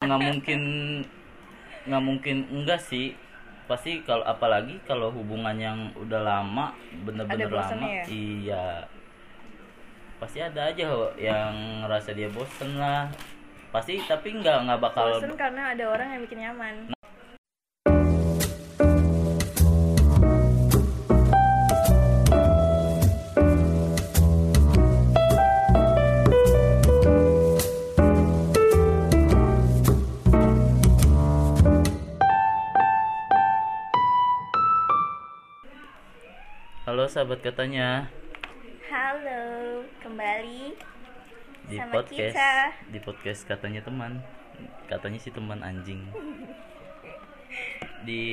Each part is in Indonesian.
nggak mungkin nggak mungkin enggak sih. Pasti kalau apalagi kalau hubungan yang udah lama bener-bener lama ya? iya. Pasti ada aja yang ngerasa dia bosen lah. Pasti tapi nggak nggak bakal bosen karena ada orang yang bikin nyaman halo sahabat katanya. Halo kembali di Sama podcast kita. di podcast katanya teman. Katanya sih teman anjing. Di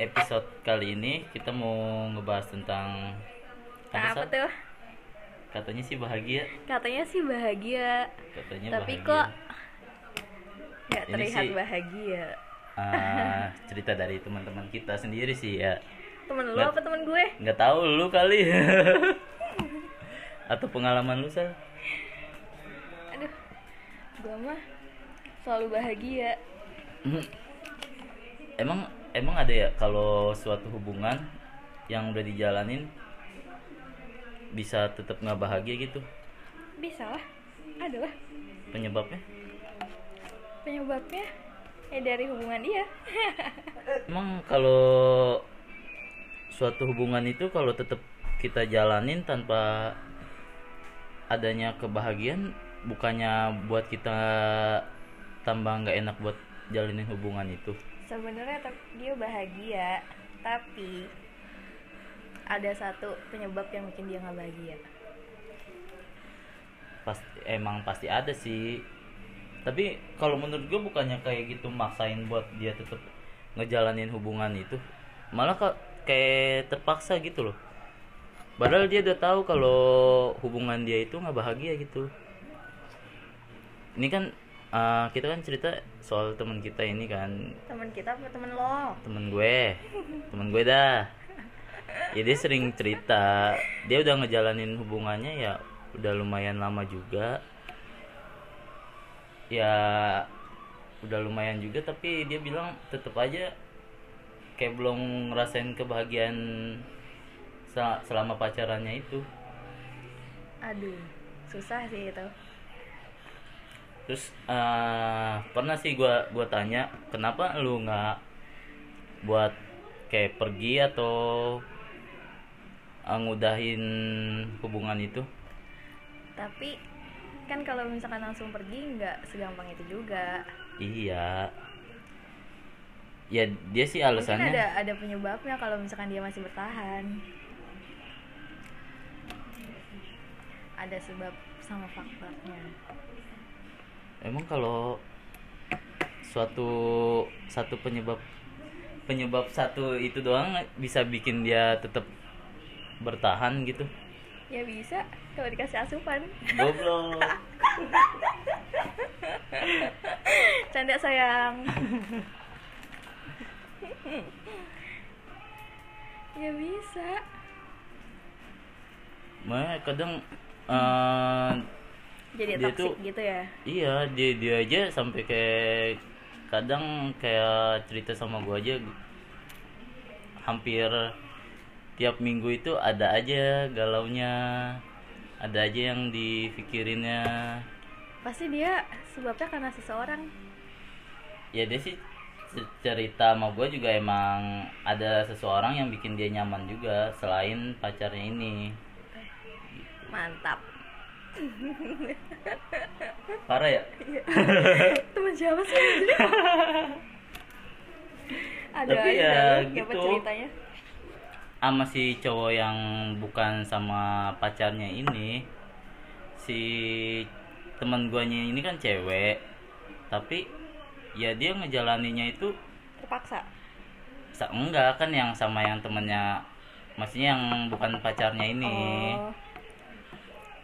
episode kali ini kita mau ngebahas tentang apa Sat? tuh? Katanya sih bahagia. Katanya sih bahagia. Katanya tapi bahagia. kok nggak terlihat sih- bahagia? Ah, cerita dari teman-teman kita sendiri sih ya temen lu Nggak- apa temen gue? nggak tahu lu kali. Atau pengalaman lu sal aduh gue mah selalu bahagia. Hmm. emang emang ada ya kalau suatu hubungan yang udah dijalanin bisa tetap nggak bahagia gitu? Bisa lah ada lah. Penyebabnya? Penyebabnya ya dari hubungan dia. Emang kalau suatu hubungan itu kalau tetap kita jalanin tanpa adanya kebahagiaan bukannya buat kita tambah nggak enak buat jalinin hubungan itu? Sebenarnya dia bahagia tapi ada satu penyebab yang bikin dia nggak bahagia. Pasti emang pasti ada sih. Tapi kalau menurut gue bukannya kayak gitu maksain buat dia tetap ngejalanin hubungan itu. Malah kayak terpaksa gitu loh. Padahal dia udah tahu kalau hubungan dia itu nggak bahagia gitu. Ini kan uh, kita kan cerita soal teman kita ini kan. Teman kita apa temen lo? Temen gue. Temen gue dah. Ya dia sering cerita. Dia udah ngejalanin hubungannya ya udah lumayan lama juga. Ya udah lumayan juga tapi dia bilang tetep aja kayak belum ngerasain kebahagiaan sel- selama pacarannya itu. Aduh susah sih itu. Terus eh, pernah sih gua gua tanya kenapa lu nggak buat kayak pergi atau eh, ngudahin hubungan itu? Tapi kan kalau misalkan langsung pergi nggak segampang itu juga. Iya ya dia sih mungkin alasannya. ada ada penyebabnya kalau misalkan dia masih bertahan. Ada sebab sama faktornya emang kalau suatu satu penyebab penyebab satu itu doang bisa bikin dia tetap bertahan gitu? Ya bisa kalau dikasih asupan. Goblok. Canda sayang ya bisa. Makanya kadang eh, jadi Dia toxic tuh- gitu ya? iya dia dia aja sampai kayak kadang kayak cerita sama gua aja hampir tiap minggu itu ada aja galaunya ada aja yang dipikirinnya pasti dia sebabnya karena seseorang. Ya dia sih cerita sama gue juga emang ada seseorang yang bikin dia nyaman juga selain pacarnya ini. Mantap. Parah ya? Teman siapa sih? Ada Tapi ya gitu. ceritanya. Sama si cowok yang bukan sama pacarnya ini si teman guanya ini kan cewek tapi ya dia ngejalaninya itu terpaksa? Sa- enggak kan yang sama yang temennya maksudnya yang bukan pacarnya ini. Oh.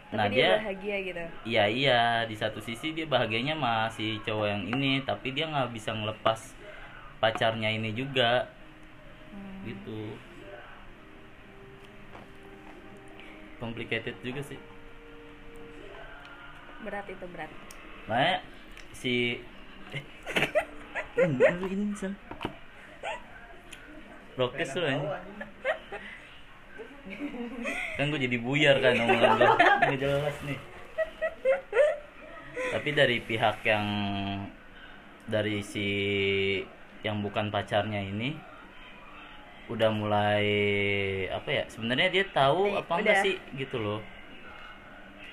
Nah, tapi dia, dia- bahagia gitu? Iya iya di satu sisi dia bahagianya sama si cowok yang ini tapi dia nggak bisa ngelepas pacarnya ini juga. Hmm. gitu. Complicated juga sih. Berat itu berat. Makanya si Lu ini sal prokes lu ini kan gue jadi buyar kan omongan gue nggak jelas nih. Tapi dari pihak yang dari si yang bukan pacarnya ini udah mulai apa ya sebenarnya dia tahu Udah- apa enggak udah. sih gitu loh.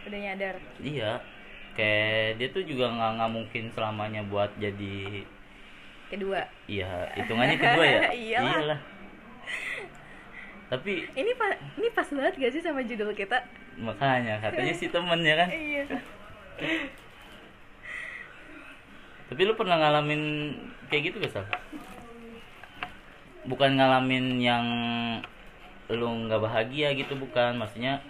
Udah nyadar. Iya kayak dia tuh juga nggak nggak mungkin selamanya buat jadi kedua? Iya hitungannya kedua ya? Iyalah. tapi ini pas ini pas banget gak sih sama judul kita? Makanya katanya si temen ya kan? Iya. Tapi lu pernah ngalamin kayak gitu gak sal? Bukan ngalamin yang lu nggak bahagia gitu bukan. Maksudnya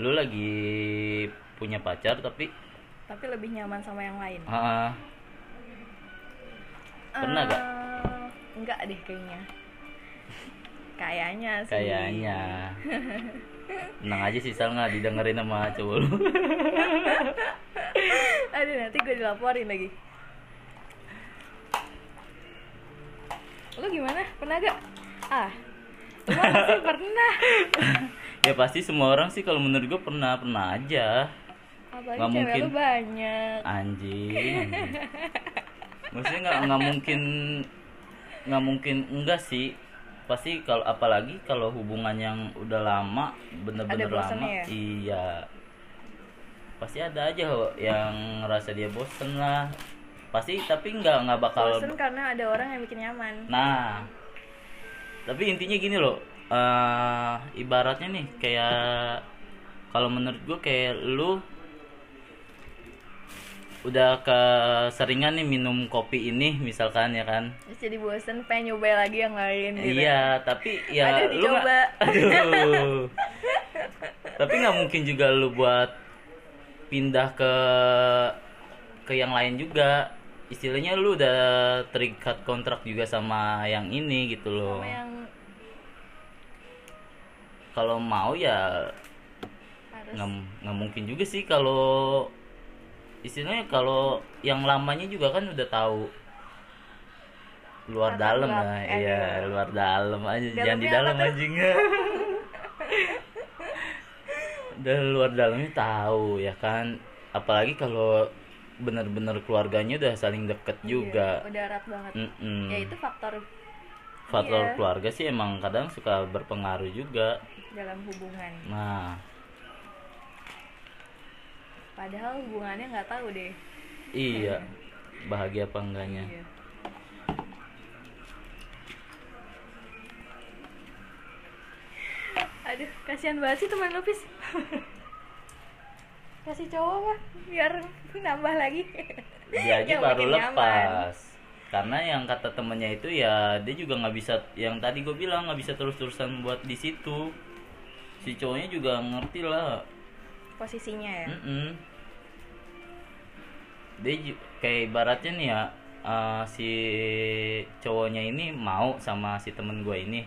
lu lagi punya pacar tapi tapi lebih nyaman sama yang lain. Ah, Pernah gak? Eh, enggak deh kayaknya. Kayaknya sih. Kayaknya. Tenang aja sih Sal nggak didengerin sama cowok lu. Aduh nanti gue dilaporin lagi. Lu gimana? Pernah gak ah lu pasti pernah. Ya pasti semua orang sih kalau menurut gue pernah pernah aja apalagi cewek mungkin. lu banyak. Anjing, maksudnya nggak nggak mungkin nggak mungkin enggak sih. Pasti kalau apalagi kalau hubungan yang udah lama bener-bener lama ya? iya. Pasti ada aja yang ngerasa dia bosen lah. Pasti tapi nggak nggak bakal bosen karena ada orang yang bikin nyaman. Nah, tapi intinya gini loh, eh ibaratnya nih kayak kalau menurut gue kayak lu udah keseringan nih minum kopi ini misalkan ya kan? Terus jadi bosen pengen nyoba lagi yang lain gitu. Iya tapi ya lu aduh. Tapi nggak mungkin juga lu buat pindah ke ke yang lain juga. Istilahnya lu udah terikat kontrak juga sama yang ini gitu loh. Sama yang kalau mau ya nggak mungkin juga sih kalau istilahnya kalau yang lamanya juga kan udah tahu. Luar dalam lah eh, iya luar dalam aja. Jangan di dalam apa tuh? anjing udah luar dalamnya tahu ya kan? Apalagi kalau benar-benar keluarganya udah saling deket juga. Iya, udah erat banget. Mm-mm. ya itu faktor faktor iya. keluarga sih emang kadang suka berpengaruh juga dalam hubungan. Nah padahal hubungannya nggak tahu deh. Iya. Bahagia apa enggaknya? Iya. aduh kasihan banget sih teman lu Pis kasih cowok apa? Biar nambah lagi. Dia aja Yang baru makin nyaman. lepas. Karena yang kata temennya itu ya dia juga nggak bisa yang tadi gue bilang nggak bisa terus-terusan buat di situ. Si cowoknya juga ngerti lah. Posisinya ya? Mm-mm. Dia kayak ibaratnya nih ya eh, si cowoknya ini mau sama si temen gue ini.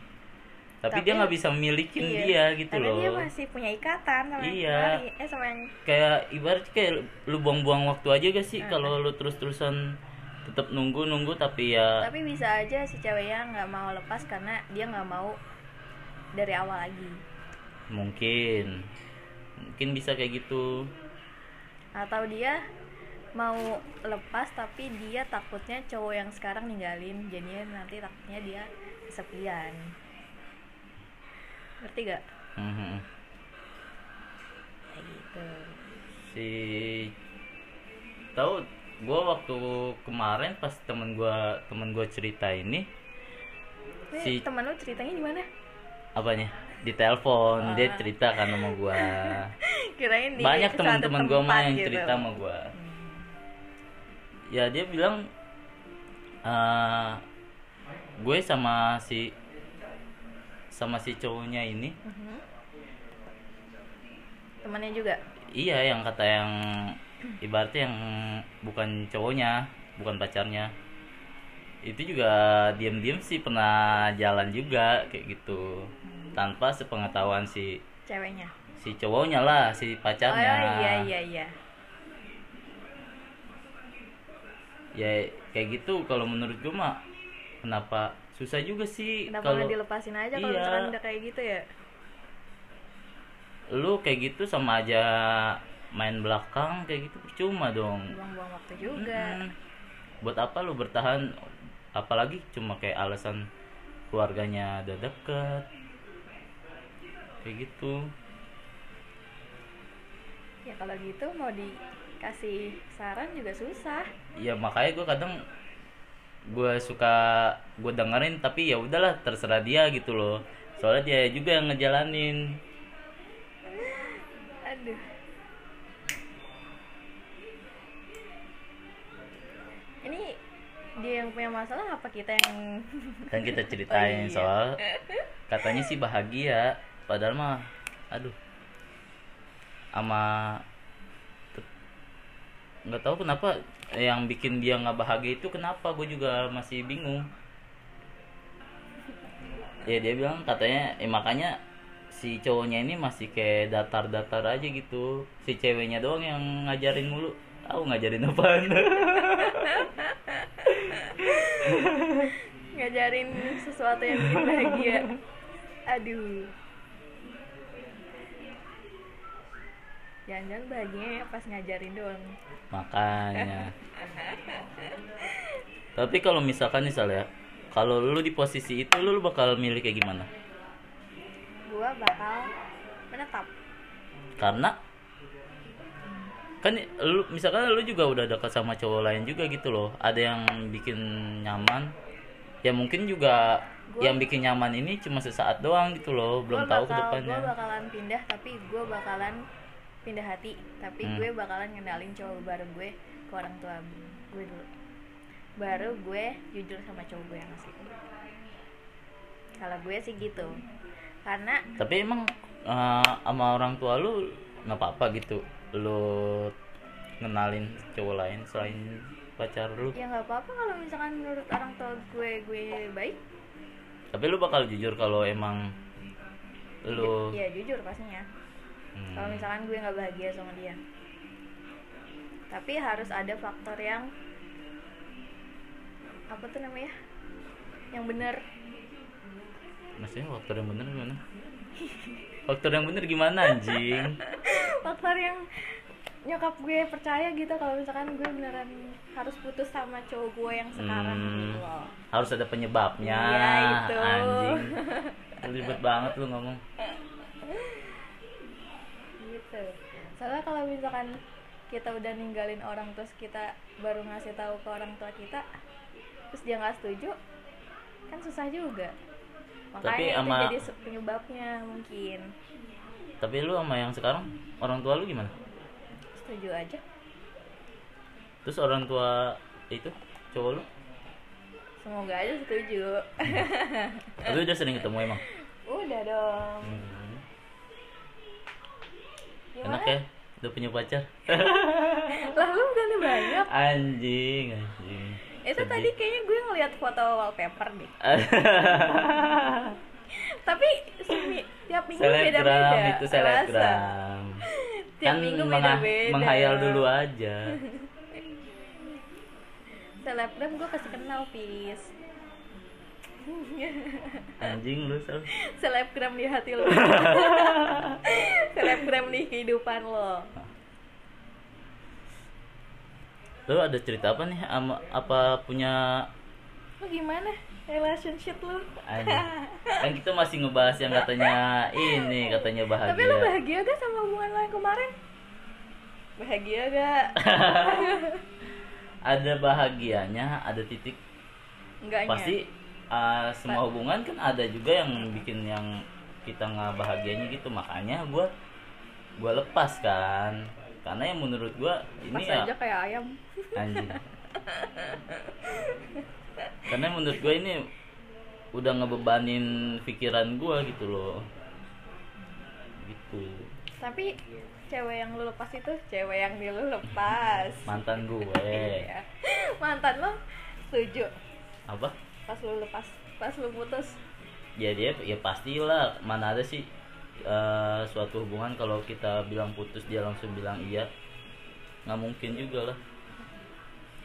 Tapi, Tapi- dia nggak bisa milikin Iya, dia gitu karena loh. dia masih punya ikatan sama Iya. eh sama yang kayak ibarat kayak lu buang-buang waktu aja gak sih? Ah. kalau lu terus-terusan tetap nunggu-nunggu tapi ya tapi bisa aja si ceweknya nggak mau lepas karena dia nggak mau dari awal lagi. Mungkin. Mungkin bisa kayak gitu. Atau dia mau lepas tapi dia takutnya cowok yang sekarang ninggalin. Jadinya nanti takutnya dia kesepian. Ngerti gak Mhm. kayak gitu. Si tahu gua waktu kemarin pas temen gua temen gua cerita ini Ini Si- temen lu ceritanya gimana apanya? Di telepon. Dia Ah. cerita kan sama gua. Kirain banyak teman-teman mah tempat yang gitu. cerita sama gua ya dia bilang eh gue sama si sama si cowoknya ini. Mhm. temannya juga? Iya yang kata yang ibaratnya yang bukan cowoknya bukan pacarnya. Itu juga diam-diam sih pernah jalan juga kayak gitu. Tanpa sepengetahuan si ceweknya? si cowoknya lah si pacarnya. Oh iya iya iya ya kayak gitu kalau menurut gue mah kenapa susah juga sih kenapa kalau dilepasin aja kalau Iya. misalkan udah kayak gitu ya? Lu kayak gitu sama aja main belakang kayak gitu percuma dong. Buang-buang waktu juga. Mm-mm. buat apa lu bertahan? Apalagi cuma kayak alasan keluarganya udah deket. Kayak gitu. Ya kalau gitu mau dikasih saran juga susah. Ya makanya gue kadang gue suka gue dengerin tapi ya udahlah terserah dia gitu loh. Soalnya dia juga yang ngejalanin. Aduh. Ini dia yang punya masalah apa kita yang kan kita ceritain Oh, iya. soal katanya sih bahagia. Padahal mah aduh. Sama nggak tahu kenapa yang bikin dia nggak bahagia itu kenapa gue juga masih bingung. Ya dia bilang katanya eh, makanya si cowoknya ini masih kayak datar-datar aja gitu. Si ceweknya doang yang ngajarin mulu. Tahu ngajarin apaan? Ngajarin sesuatu yang bikin bahagia. Aduh jangan-jangan bahagianya pas ngajarin doang. Makanya. Tapi kalau misalkan misalnya kalau lu di posisi itu lu, bakal milih kayak gimana? Gua bakal menetap. Karena kan lu misalkan lu juga udah dekat sama cowok lain juga gitu loh. Ada yang bikin nyaman. Ya mungkin juga Gua- yang bikin nyaman ini cuma sesaat doang gitu loh. Belum Gua tahu ke bakal- depannya. gua bakalan pindah tapi gua bakalan pindah hati tapi Hmm. gue bakalan ngendalin cowok baru gue ke orang tua gue dulu. Baru gue jujur sama cowok gue yang asli. Kalau gue sih gitu. Karena tapi emang eh, sama orang tua lu nggak apa-apa gitu lu ngenalin cowok lain selain pacar lu? Ya nggak apa-apa kalau misalkan menurut orang tua gue gue baik. Tapi lu bakal jujur kalau emang lu ya jujur pastinya Hmm. kalau misalkan gue nggak bahagia sama dia. Tapi harus ada faktor yang apa tuh namanya? Yang benar maksudnya faktor yang bener gimana? Faktor yang bener gimana anjing? Faktor yang nyokap gue percaya gitu kalau misalkan gue beneran harus putus sama cowok gue yang sekarang Hmm. gitu loh. Harus ada penyebabnya Iya, itu. anjing. Ribet banget lu ngomong gitu. Soalnya kalau misalkan kita udah ninggalin orang terus kita baru ngasih tahu ke orang tua kita terus dia nggak setuju kan susah juga. Makanya Tapi itu ama- jadi penyebabnya mungkin. Tapi lu sama yang sekarang orang tua lu gimana? Setuju aja. Terus orang tua itu cowok lu? Semoga aja setuju. Tapi udah sering ketemu emang? Udah dong. Hmm. Enak ya udah punya pacar. Lah lu bukan banyak. Anjing anjing. Itu Sedih. tadi kayaknya gue ngeliat foto wallpaper deh. Tapi tiap minggu beda beda itu selebgram. Tiap kan minggu beda beda menghayal dulu aja. Selebgram gue kasih kenal pis anjing lu sel. Selebgram di hati lo selebgram di kehidupan lo. Lu ada cerita apa nih? Ama apa punya lo gimana? Relationship anjing. Kan kita masih ngebahas yang katanya ini katanya bahagia. Tapi lo bahagia gak sama hubungan lo yang kemarin? Bahagia gak? Ada bahagianya ada titik enggaknya. pasti uh, semua hubungan kan ada juga yang bikin yang kita nggak bahagianya gitu. Makanya gua gua lepas kan. Karena yang menurut gua ini ya aja kayak ayam. Anjing. Karena menurut gue ini udah ngebebanin pikiran gue gitu loh. Gitu. Tapi cewek yang lu lepas itu cewek yang di lu lepas. Mantan gue Iya. mantan lo setuju? Apa pas lu lepas pas lu putus. Ya dia ya pastilah mana ada sih eh, suatu hubungan kalau kita bilang putus dia langsung bilang iya. Nggak mungkin juga lah.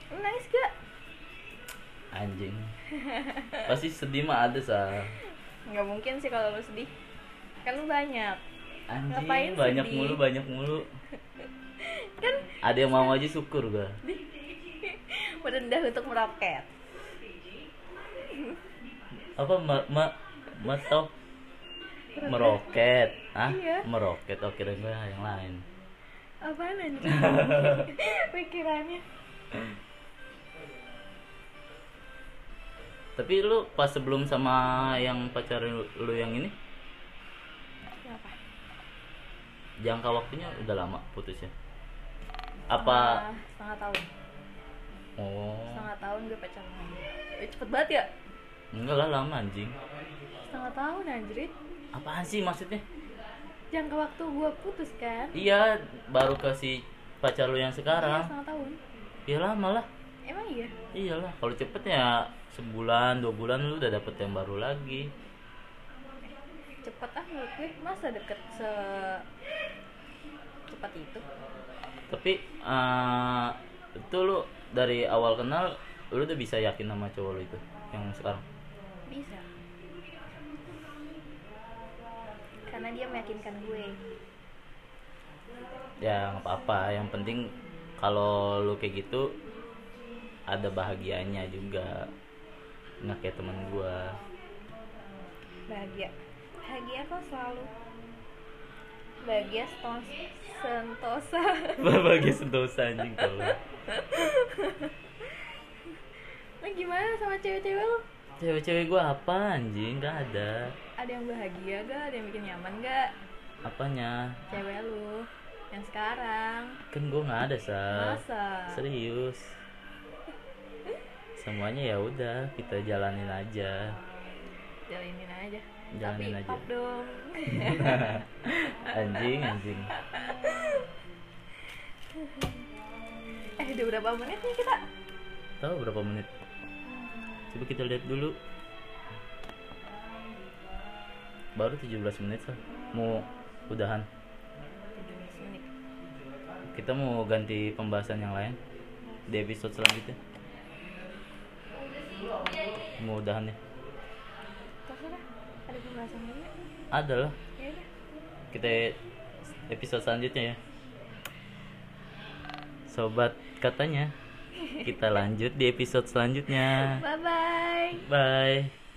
Nangis gak? Anjing. Pasti sedih mah ada sa. Nggak mungkin sih kalau lu sedih. Kan lu banyak. Anjing Ngapain banyak sedih? mulu banyak mulu. Kan ada yang mau aja syukur gua. Merendah untuk meroket apa ma ma ma tau meroket. Ah Iya. meroket oh kira gua yang lain. Apaan anjing pikirannya. Tapi lu pas sebelum sama yang pacar lu, lu yang ini? Kenapa jangka waktunya udah lama putusnya? Apa? Setengah- tahun. Oh. Setengah tahun gue pacaran eh, cepet banget ya enggak lah lama anjing. Setengah tahun anjrit. Apaan sih maksudnya? Jangka waktu gue putus kan? Iya baru ke si pacar lu yang Iya, sekarang setengah tahun. Ya lama lah. Emang iya? Iyalah kalau cepet ya sebulan dua bulan lu udah dapet yang baru lagi. Cepet ah menurut gue. Masa deket se cepat itu? Tapi eh, itu lu dari awal kenal lu udah bisa yakin sama cowok lu itu yang sekarang bisa. Karena dia meyakinkan gue. Ya nggak apa-apa. Yang penting kalau lu kayak gitu ada bahagianya juga. Nggak kayak teman gua. Bahagia. Bahagia kok selalu. Bahagia sentosa. Bahagia sentosa anjing kalau. Nah gimana sama cewek-cewek lu cewek-cewek gua apa anjing? Nggak ada. Ada yang bahagia gak ada yang bikin nyaman gak apanya? Cewek lu yang sekarang. Kan gua nggak ada sa. Masa? Serius. Semuanya ya udah kita jalanin aja. Jalanin aja. Jalanin tapi aja. pop dong. Anjing anjing. Eh udah berapa menit nih kita? Tahu berapa menit coba kita lihat dulu. Baru 17 menit sah mau udahan? 17 menit kita mau ganti pembahasan yang lain di episode selanjutnya. Mau udahan ya? Ada pembahasan lah kita episode selanjutnya ya. Sobat katanya kita lanjut di episode selanjutnya. Bye bye bye